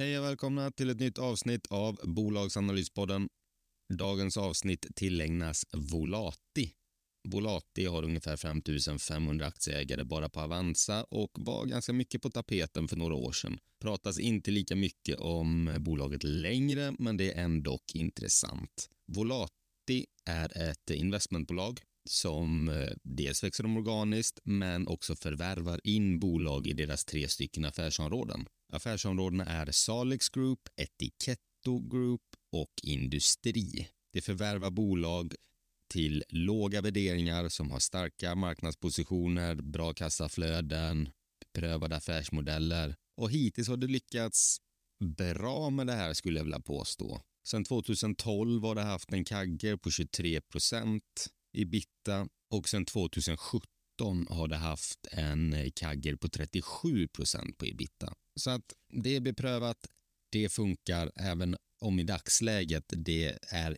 Hej och välkomna till ett nytt avsnitt av Bolagsanalyspodden. Dagens avsnitt tillägnas Volati. Volati har ungefär 5500 aktieägare bara på Avanza och var ganska mycket på tapeten för några år sedan. Pratas inte lika mycket om bolaget längre, men det är ändå intressant. Volati är ett investmentbolag som eh, dels växer de organiskt men också förvärvar in bolag i deras tre stycken affärsområden. Affärsområdena är Salix Group, Etiketto Group och Industri. Det förvärvar bolag till låga värderingar som har starka marknadspositioner, bra kassaflöden, prövade affärsmodeller och hittills har det lyckats bra med det här skulle jag vilja påstå. Sedan 2012 har det haft en kagger på 23 procent Ibiza och sen 2017 har det haft en eh, kagger på 37 procent på Ibiza. Så att det är beprövat, det funkar även om i dagsläget det är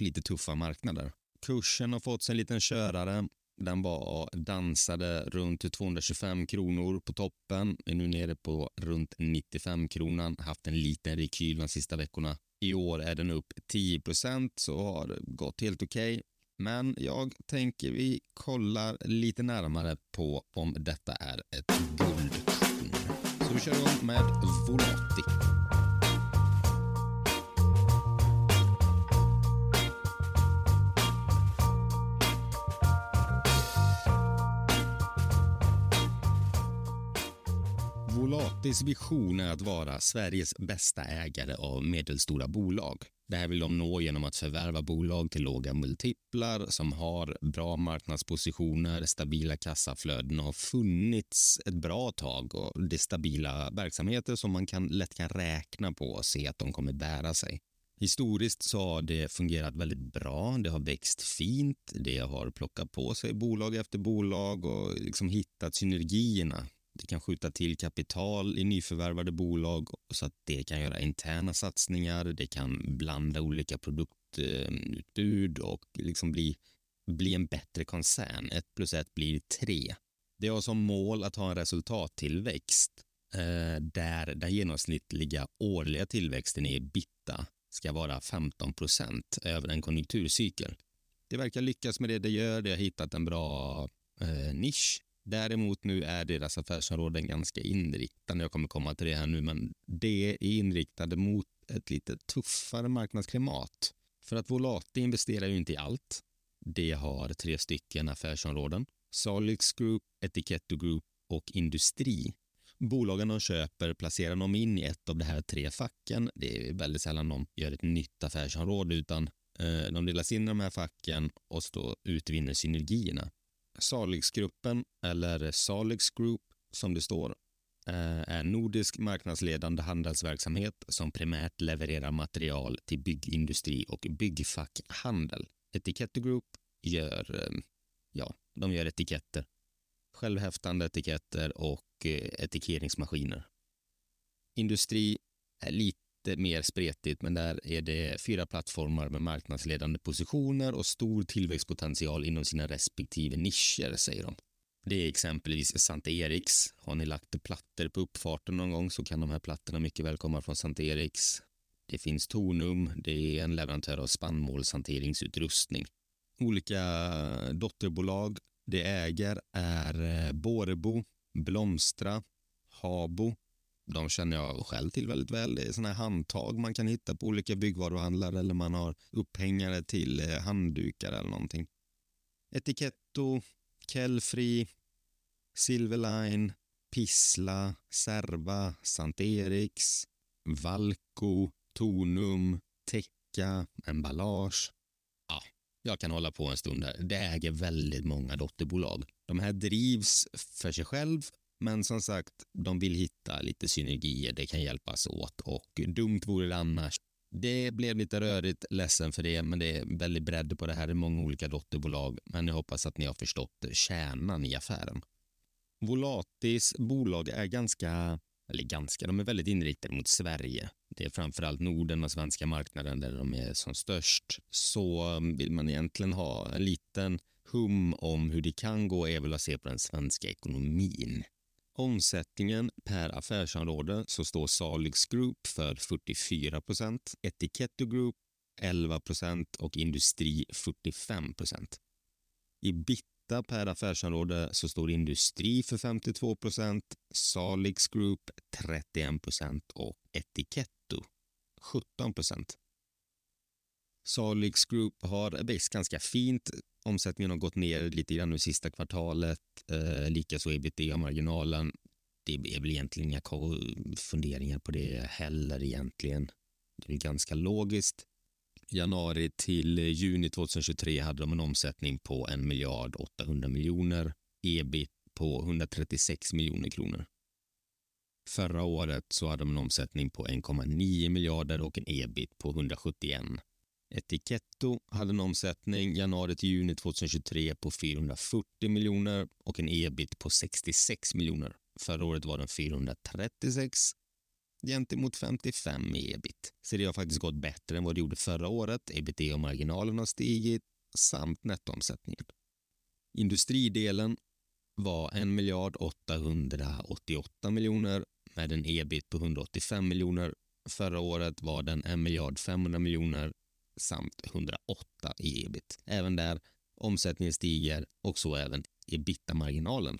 lite tuffa marknader. Kursen har fått sig en liten körare. Den var dansade runt 225 kronor på toppen, är nu nere på runt 95 kronan, haft en liten rekyl de sista veckorna. I år är den upp 10 procent så har gått helt okej. Okay. Men jag tänker vi kollar lite närmare på om detta är ett guldkorn. Så vi kör igång med Volati. Volatis vision är att vara Sveriges bästa ägare av medelstora bolag. Det här vill de nå genom att förvärva bolag till låga multiplar som har bra marknadspositioner, stabila kassaflöden och har funnits ett bra tag och det är stabila verksamheter som man kan, lätt kan räkna på och se att de kommer bära sig. Historiskt så har det fungerat väldigt bra. Det har växt fint. Det har plockat på sig bolag efter bolag och liksom hittat synergierna det kan skjuta till kapital i nyförvärvade bolag så att det kan göra interna satsningar. Det kan blanda olika produktutbud och liksom bli, bli en bättre koncern. Ett plus ett blir tre. Det har som mål att ha en resultattillväxt eh, där den genomsnittliga årliga tillväxten i bitta ska vara 15 procent över en konjunkturcykel. Det verkar lyckas med det det gör. Det har hittat en bra eh, nisch Däremot nu är deras affärsområden ganska inriktade, jag kommer komma till det här nu, men det är inriktade mot ett lite tuffare marknadsklimat. För att Volati investerar ju inte i allt. Det har tre stycken affärsområden. Salix Group, Etiketto Group och Industri. Bolagen de köper placerar de in i ett av de här tre facken. Det är väldigt sällan de gör ett nytt affärsområde utan eh, de delas in i de här facken och så utvinner synergierna. Salixgruppen, eller Salix Group som det står, eh, är nordisk marknadsledande handelsverksamhet som primärt levererar material till byggindustri och byggfackhandel. Etiketto Group gör, eh, ja, de gör etiketter. självhäftande etiketter och eh, etikeringsmaskiner. Industri är lite mer spretigt, men där är det fyra plattformar med marknadsledande positioner och stor tillväxtpotential inom sina respektive nischer, säger de. Det är exempelvis Sankt Eriks. Har ni lagt plattor på uppfarten någon gång så kan de här plattorna mycket väl komma från Sankt Eriks. Det finns Tornum, det är en leverantör av spannmålshanteringsutrustning. Olika dotterbolag det äger är eh, Borebo, Blomstra, Habo. De känner jag själv till väldigt väl. Det är såna här handtag man kan hitta på olika byggvaruhandlar eller man har upphängare till eh, handdukar eller någonting. Etiketto, Kellfri, Silverline, Pissla, Serva, Sant Eriks, Valko, Tonum, Tecka, Emballage. Ja, jag kan hålla på en stund där. Det äger väldigt många dotterbolag. De här drivs för sig själv, men som sagt, de vill hitta lite synergier. Det kan hjälpas åt och dumt vore det annars. Det blev lite rörigt, ledsen för det, men det är väldigt bredd på det här. Det är många olika dotterbolag, men jag hoppas att ni har förstått kärnan i affären. Volatis bolag är ganska, eller ganska, de är väldigt inriktade mot Sverige. Det är framförallt Norden och svenska marknaden där de är som störst. Så vill man egentligen ha en liten hum om hur det kan gå är väl att se på den svenska ekonomin. Omsättningen per affärsområde så står Salix Group för 44 procent, Etiketto Group 11 procent och Industri 45 procent. I bitta per affärsområde så står Industri för 52 procent, Salix Group 31 procent och Etiketto 17 procent. Salix Group har växt ganska fint. Omsättningen har gått ner lite grann nu sista kvartalet. Eh, Likaså ebitda-marginalen. Det är väl egentligen inga funderingar på det heller egentligen. Det är ganska logiskt. Januari till juni 2023 hade de en omsättning på 1 miljard 800 miljoner. Ebit på 136 miljoner kronor. Förra året så hade de en omsättning på 1,9 miljarder och en ebit på 171 Etiketto hade en omsättning januari till juni 2023 på 440 miljoner och en ebit på 66 miljoner. Förra året var den 436 gentemot 55 i ebit. Så det har faktiskt gått bättre än vad det gjorde förra året. Ebitda-marginalen har stigit samt nettoomsättningen. Industridelen var 1 miljard 888 miljoner med en ebit på 185 miljoner. Förra året var den 1 miljard 500 miljoner samt 108 i ebit. Även där omsättningen stiger och så även ebitda-marginalen.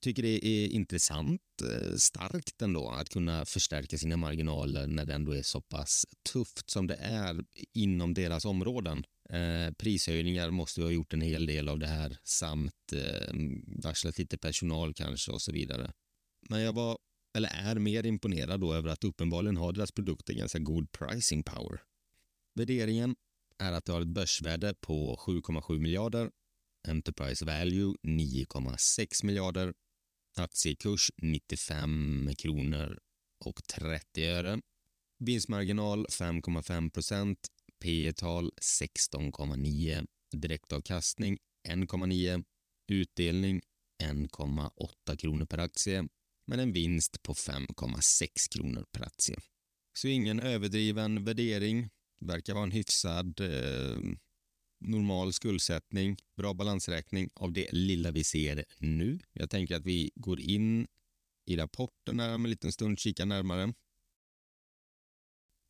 Tycker det är intressant, eh, starkt ändå att kunna förstärka sina marginaler när det ändå är så pass tufft som det är inom deras områden. Eh, prishöjningar måste ha gjort en hel del av det här samt eh, varslat lite personal kanske och så vidare. Men jag var, eller är mer imponerad då över att uppenbarligen har deras produkter ganska god pricing power. Värderingen är att det har ett börsvärde på 7,7 miljarder, Enterprise Value 9,6 miljarder, aktiekurs 95 kronor och 30 öre, vinstmarginal 5,5 procent, P tal 16,9, direktavkastning 1,9, utdelning 1,8 kronor per aktie, men en vinst på 5,6 kronor per aktie. Så ingen överdriven värdering verkar vara en hyfsad eh, normal skuldsättning, bra balansräkning av det lilla vi ser nu. Jag tänker att vi går in i rapporten här om en liten stund, kikar närmare.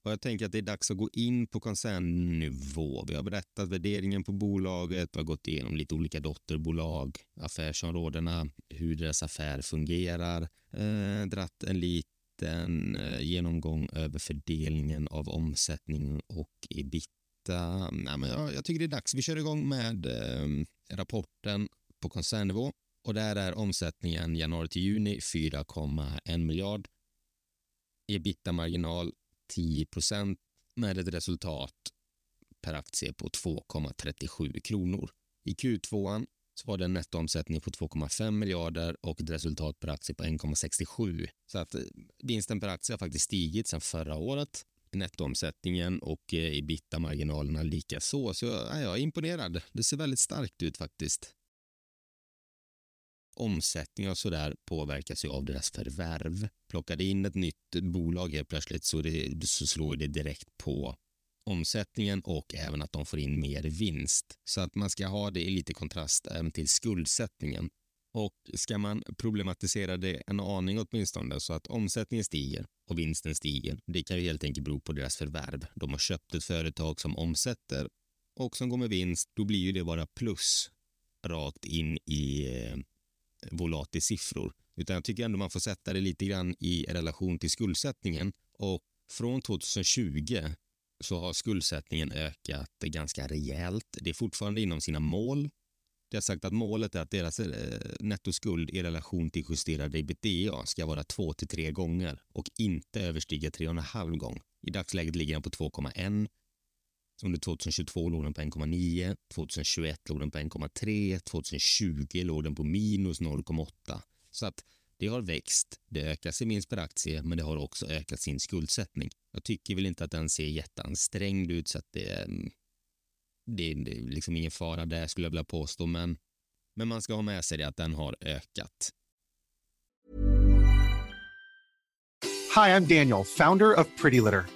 Och jag tänker att det är dags att gå in på koncernnivå. Vi har berättat värderingen på bolaget, vi har gått igenom lite olika dotterbolag, affärsområdena, hur deras affär fungerar, eh, dratt en liten liten eh, genomgång över fördelningen av omsättning och ebitda. Nej, men jag, jag tycker det är dags. Vi kör igång med eh, rapporten på koncernnivå och där är omsättningen januari till juni 4,1 miljard. Ebitda-marginal 10 procent med ett resultat per aktie på 2,37 kronor. I Q2 så var det en nettoomsättning på 2,5 miljarder och ett resultat per aktie på 1,67. Så att eh, vinsten per aktie har faktiskt stigit sedan förra året. Nettoomsättningen och eh, ebitda-marginalerna likaså. så. Så ja, jag är imponerad. Det ser väldigt starkt ut faktiskt. omsättning och sådär påverkas ju av deras förvärv. Plockar det in ett nytt bolag helt plötsligt så, det, så slår det direkt på omsättningen och även att de får in mer vinst. Så att man ska ha det i lite kontrast även till skuldsättningen. Och ska man problematisera det en aning åtminstone så att omsättningen stiger och vinsten stiger. Det kan ju helt enkelt bero på deras förvärv. De har köpt ett företag som omsätter och som går med vinst. Då blir ju det bara plus rakt in i eh, Volatis siffror. Utan jag tycker ändå man får sätta det lite grann i relation till skuldsättningen. Och från 2020 så har skuldsättningen ökat ganska rejält. Det är fortfarande inom sina mål. Det har sagt att målet är att deras eh, nettoskuld i relation till justerade ebitda ska vara 2 till 3 gånger och inte överstiga 3,5 gång. I dagsläget ligger den på 2,1. Under 2022 låg den på 1,9, 2021 låg den på 1,3, 2020 låg den på minus 0,8. Så att det har växt. Det ökar sin vinst per aktie, men det har också ökat sin skuldsättning. Jag tycker väl inte att den ser jätteansträngd ut, så att det, mm, det, det är liksom ingen fara där skulle jag vilja påstå, men, men man ska ha med sig det att den har ökat. Hi, I'm Daniel, founder of Pretty Litter.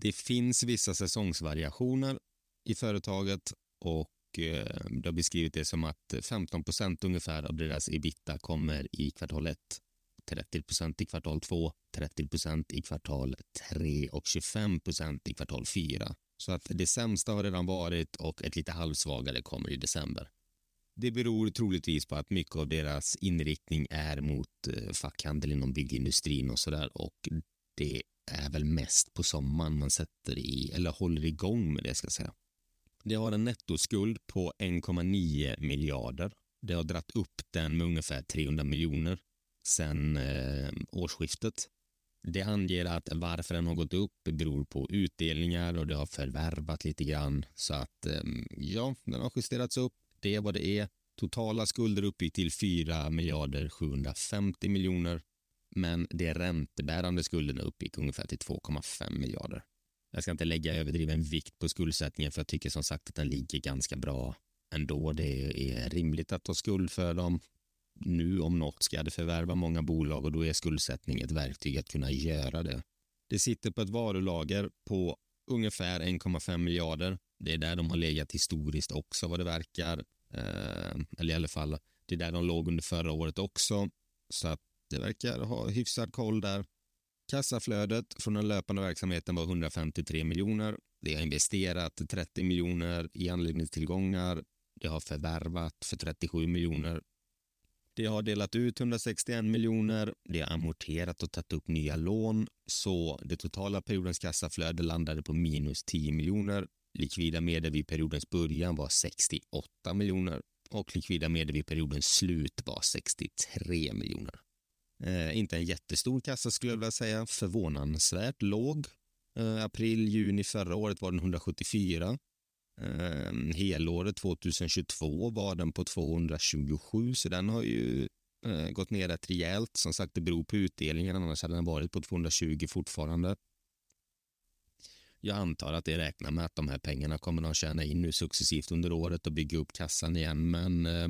Det finns vissa säsongsvariationer i företaget och eh, det har beskrivit det som att 15 procent ungefär av deras ebita kommer i kvartal 1, 30 procent i kvartal 2, 30 procent i kvartal 3 och 25 procent i kvartal 4. Så att det sämsta har redan varit och ett lite halvsvagare kommer i december. Det beror troligtvis på att mycket av deras inriktning är mot eh, fackhandel inom byggindustrin och sådär och det är väl mest på sommaren man sätter i, eller håller igång med det ska jag säga. Det har en nettoskuld på 1,9 miljarder. Det har dratt upp den med ungefär 300 miljoner sedan eh, årsskiftet. Det anger att varför den har gått upp beror på utdelningar och det har förvärvat lite grann så att eh, ja, den har justerats upp. Det är vad det är. Totala skulder uppgick till 4 miljarder 750 miljoner men de räntebärande skulderna uppgick ungefär till 2,5 miljarder. Jag ska inte lägga överdriven vikt på skuldsättningen för jag tycker som sagt att den ligger ganska bra ändå. Det är rimligt att ta skuld för dem. Nu om något ska det förvärva många bolag och då är skuldsättning ett verktyg att kunna göra det. Det sitter på ett varulager på ungefär 1,5 miljarder. Det är där de har legat historiskt också vad det verkar. Eh, eller i alla fall, det är där de låg under förra året också. Så att det verkar ha hyfsad koll där. Kassaflödet från den löpande verksamheten var 153 miljoner. Det har investerat 30 miljoner i anläggningstillgångar. Det har förvärvat för 37 miljoner. Det har delat ut 161 miljoner. Det har amorterat och tagit upp nya lån. Så det totala periodens kassaflöde landade på minus 10 miljoner. Likvida medel vid periodens början var 68 miljoner och likvida medel vid periodens slut var 63 miljoner. Eh, inte en jättestor kassa skulle jag vilja säga, förvånansvärt låg. Eh, april, juni förra året var den 174. Eh, helåret 2022 var den på 227, så den har ju eh, gått ner rätt rejält. Som sagt, det beror på utdelningen, annars hade den varit på 220 fortfarande. Jag antar att det räknar med att de här pengarna kommer de tjäna in nu successivt under året och bygga upp kassan igen. Men, eh,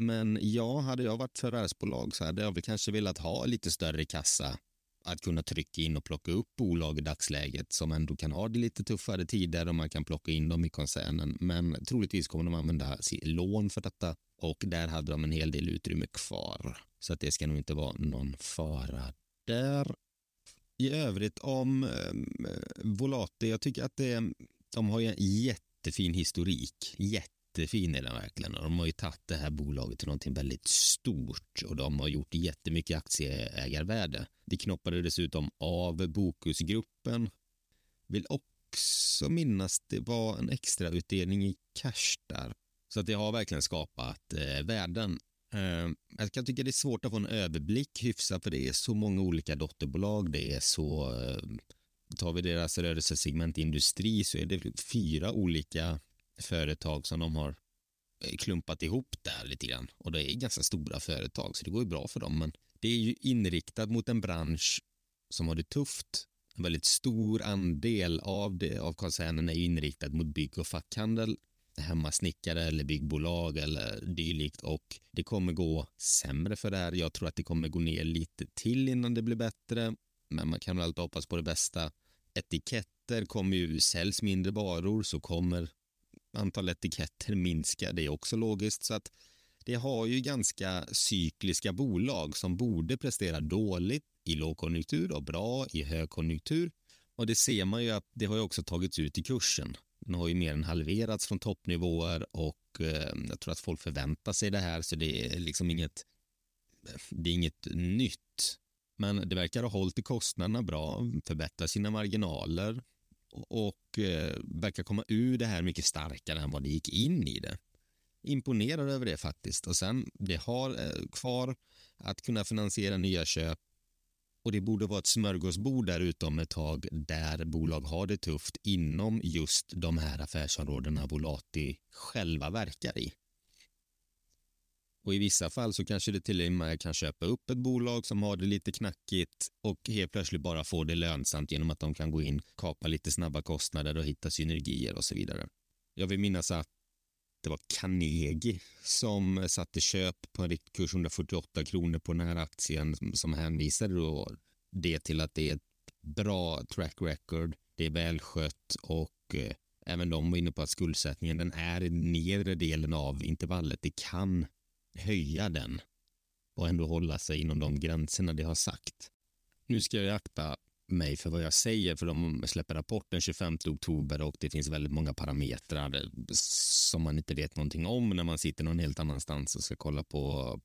men ja, hade jag varit förvärvsbolag så hade jag väl kanske velat ha lite större kassa att kunna trycka in och plocka upp bolag i dagsläget som ändå kan ha det lite tuffare tider och man kan plocka in dem i koncernen. Men troligtvis kommer de använda lån för detta och där hade de en hel del utrymme kvar. Så att det ska nog inte vara någon fara där. I övrigt om eh, Volati, jag tycker att det, de har en jättefin historik. Jättefin är den verkligen. Och de har ju tagit det här bolaget till någonting väldigt stort och de har gjort jättemycket aktieägarvärde. Det knoppade dessutom av Bokusgruppen. Vill också minnas det var en extrautdelning i cash där. Så att det har verkligen skapat eh, värden. Eh, jag kan tycka det är svårt att få en överblick hyfsat för det är så många olika dotterbolag. Det är så, eh, tar vi deras rörelsesegment industri så är det fyra olika företag som de har eh, klumpat ihop där lite grann. Och det är ganska stora företag så det går ju bra för dem. Men det är ju inriktat mot en bransch som har det tufft. En väldigt stor andel av, det, av koncernen är inriktad mot bygg och fackhandel hemmasnickare eller byggbolag eller dylikt och det kommer gå sämre för det här. Jag tror att det kommer gå ner lite till innan det blir bättre, men man kan väl alltid hoppas på det bästa. Etiketter kommer ju, säljs mindre varor så kommer Antal etiketter minskar, Det är också logiskt så att det har ju ganska cykliska bolag som borde prestera dåligt i lågkonjunktur och bra i högkonjunktur. Och det ser man ju att det har ju också tagits ut i kursen. Den har ju mer än halverats från toppnivåer och eh, jag tror att folk förväntar sig det här så det är liksom inget det är inget nytt. Men det verkar ha hållit i kostnaderna bra, förbättrat sina marginaler och eh, verkar komma ur det här mycket starkare än vad det gick in i det. Imponerad över det faktiskt. Och sen, det har eh, kvar att kunna finansiera nya köp och det borde vara ett smörgåsbord där ute om ett tag där bolag har det tufft inom just de här affärsområdena Volati själva verkar i. Och i vissa fall så kanske det till och med kan köpa upp ett bolag som har det lite knackigt och helt plötsligt bara få det lönsamt genom att de kan gå in, kapa lite snabba kostnader och hitta synergier och så vidare. Jag vill minnas att det var Carnegie som satte köp på en riktkurs 148 kronor på den här aktien som hänvisade då det till att det är ett bra track record, det är välskött och eh, även de var inne på att skuldsättningen den är i nedre delen av intervallet. Det kan höja den och ändå hålla sig inom de gränserna det har sagt. Nu ska jag akta mig för vad jag säger för de släpper rapporten 25 oktober och det finns väldigt många parametrar som man inte vet någonting om när man sitter någon helt annanstans och ska kolla på,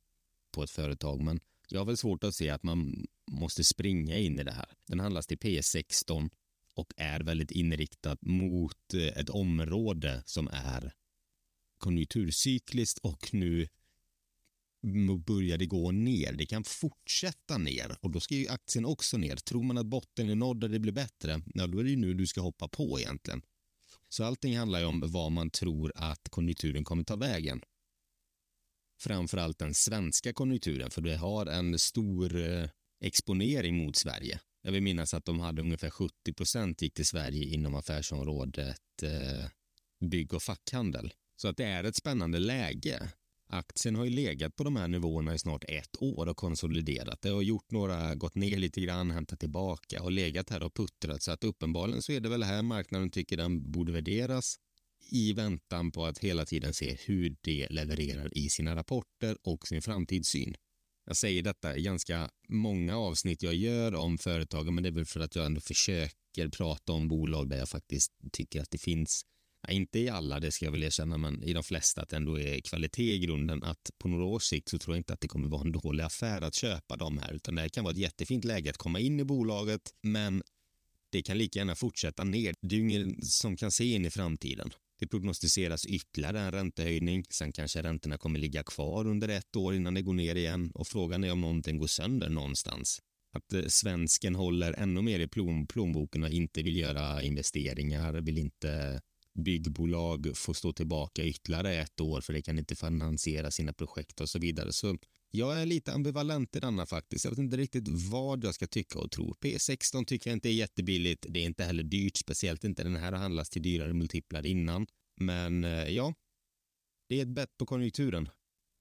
på ett företag. Men jag har väl svårt att se att man måste springa in i det här. Den handlas till P16 och är väldigt inriktad mot ett område som är konjunkturcykliskt och nu började gå ner. Det kan fortsätta ner och då ska ju aktien också ner. Tror man att botten är nådd och det blir bättre, ja, då är det ju nu du ska hoppa på egentligen. Så allting handlar ju om vad man tror att konjunkturen kommer ta vägen. Framförallt den svenska konjunkturen, för det har en stor eh, exponering mot Sverige. Jag vill minnas att de hade ungefär 70 procent gick till Sverige inom affärsområdet eh, bygg och fackhandel. Så att det är ett spännande läge. Aktien har ju legat på de här nivåerna i snart ett år och konsoliderat. Det har gjort några, gått ner lite grann, hämtat tillbaka och legat här och puttrat. Så att uppenbarligen så är det väl här marknaden tycker den borde värderas i väntan på att hela tiden se hur det levererar i sina rapporter och sin framtidssyn. Jag säger detta i ganska många avsnitt jag gör om företagen, men det är väl för att jag ändå försöker prata om bolag där jag faktiskt tycker att det finns inte i alla, det ska jag väl erkänna, men i de flesta att det ändå är kvalitet i grunden. Att på några års sikt så tror jag inte att det kommer vara en dålig affär att köpa de här, utan det kan vara ett jättefint läge att komma in i bolaget, men det kan lika gärna fortsätta ner. Det är ju ingen som kan se in i framtiden. Det prognostiseras ytterligare en räntehöjning. Sen kanske räntorna kommer ligga kvar under ett år innan det går ner igen och frågan är om någonting går sönder någonstans. Att eh, svensken håller ännu mer i plom, plånboken och inte vill göra investeringar, vill inte byggbolag får stå tillbaka ytterligare ett år för det kan inte finansiera sina projekt och så vidare. Så jag är lite ambivalent i denna faktiskt. Jag vet inte riktigt vad jag ska tycka och tro. P16 tycker jag inte är jättebilligt. Det är inte heller dyrt, speciellt inte den här har handlats till dyrare multiplar innan. Men eh, ja, det är ett bett på konjunkturen.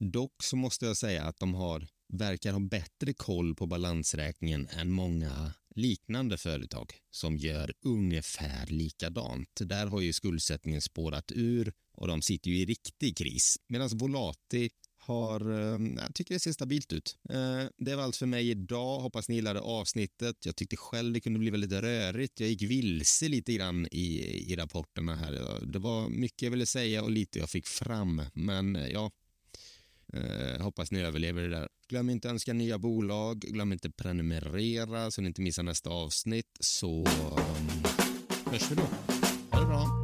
Dock så måste jag säga att de har, verkar ha bättre koll på balansräkningen än många liknande företag som gör ungefär likadant. Där har ju skuldsättningen spårat ur och de sitter ju i riktig kris. Medan Volati har, eh, jag tycker det ser stabilt ut. Eh, det var allt för mig idag. Hoppas ni gillade avsnittet. Jag tyckte själv det kunde bli väldigt rörigt. Jag gick vilse lite grann i, i rapporterna här. Det var mycket jag ville säga och lite jag fick fram. Men eh, ja, eh, hoppas ni överlever det där. Glöm inte önska nya bolag. Glöm inte prenumerera så ni inte missar nästa avsnitt. Så um, hörs vi då. Ha det bra.